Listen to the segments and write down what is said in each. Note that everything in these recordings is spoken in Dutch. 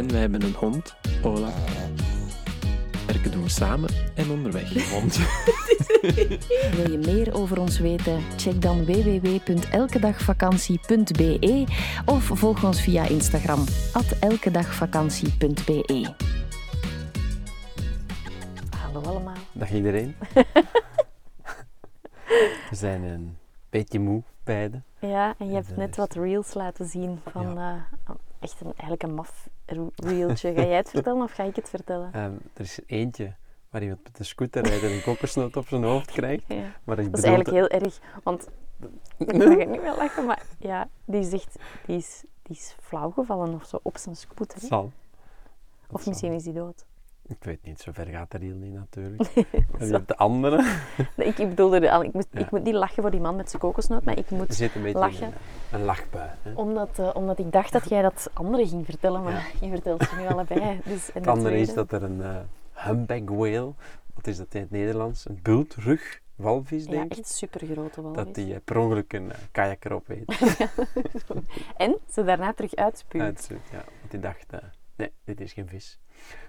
En wij hebben een hond, Ola. Werken doen we samen en onderweg. Hond. Wil je meer over ons weten? Check dan www.elkedagvakantie.be of volg ons via Instagram elkedagvakantie.be. Hallo allemaal. Dag iedereen. We zijn een beetje moe, beiden. Ja, en je hebt net is- wat reels laten zien van eh, echt een, eigenlijk een maf reeltje. Ga jij het vertellen of ga ik het vertellen? Ehm, er is er eentje waar iemand met de scooter rijdt en een kokosnoot op zijn hoofd krijgt. Ja. Maar ik Dat is eigenlijk heel erg, want ik mag er niet meer lachen, maar ja, die zegt, die is, die is flauwgevallen of zo op zijn scooter. hè? Zal. Of zal. misschien is die dood. Ik weet niet, zover gaat de reel niet natuurlijk. Dat En de andere. Nee, ik, ik bedoelde, ik moet, Ja. ik moet niet lachen voor die man met zijn kokosnoot, maar ik moet zit een lachen. een, een lachbui. Hè. Omdat, eh, omdat ik dacht dat jij dat andere ging vertellen, maar je vertelt ze nu allebei. Dus, en Het de andere is dat er een eh humpback whale, wat is dat in het Nederlands? Een bultrug walvis, Ja, denk ik. echt super grote walvis. Dat die eh, per ongeluk een eh, kajak erop eet. En ze daarna terug uitspuwt. Uitzoet, ja. Want die dacht, nee, dit is geen vis.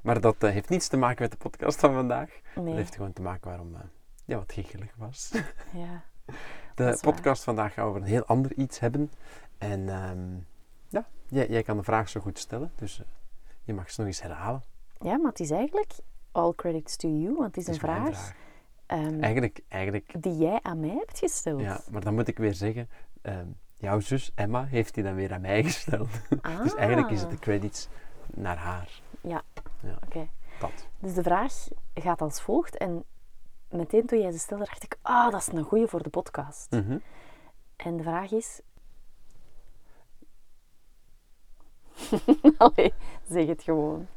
Maar dat eh, heeft niets te maken met de podcast van vandaag. Dat Nee, heeft gewoon te maken waarom eh, ja, wat giechelig was. ja. De Dat podcast vandaag gaan we over een heel ander iets hebben. En ehm, ja, jij, jij kan de vraag zo goed stellen. Dus eh, je mag ze nog eens herhalen. ja, maar het is eigenlijk all credits to you, want het is Het een is mijn vraag, ehm, Eigenlijk, eigenlijk die jij aan mij hebt gesteld. ja, maar dan moet ik weer zeggen, ehm, jouw zus Emma heeft die dan weer aan mij gesteld. Dus eigenlijk is het de credits naar haar. Oké. Dat. Dus de vraag gaat als volgt. En meteen toen jij ze stelde, dacht ik, ah, dat is een goeie voor de podcast. Mhm. En de vraag is... Allee, zeg het gewoon.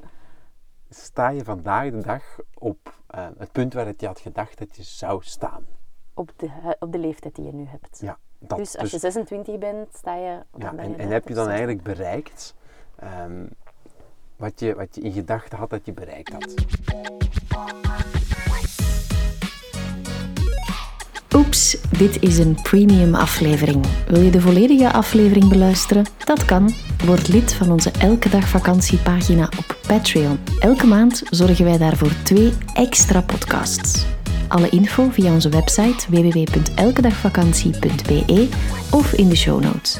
Sta je vandaag de dag op eh, het punt waar het je had gedacht dat je zou staan? Op de, op de leeftijd die je nu hebt. Ja, dat. dus als je 26 bent, sta je... Ja, en, je en heb je dan 60. eigenlijk bereikt ehm, wat, je, wat je in gedachten had dat je bereikt had? Oeps, dit is een premium aflevering. Wil je de volledige aflevering beluisteren? Dat kan. Word lid van onze Elke Dag Vakantiepagina op Patreon. Elke maand zorgen wij daarvoor twee extra podcasts. Alle info via onze website www.elkedagvakantie.be of in de show notes.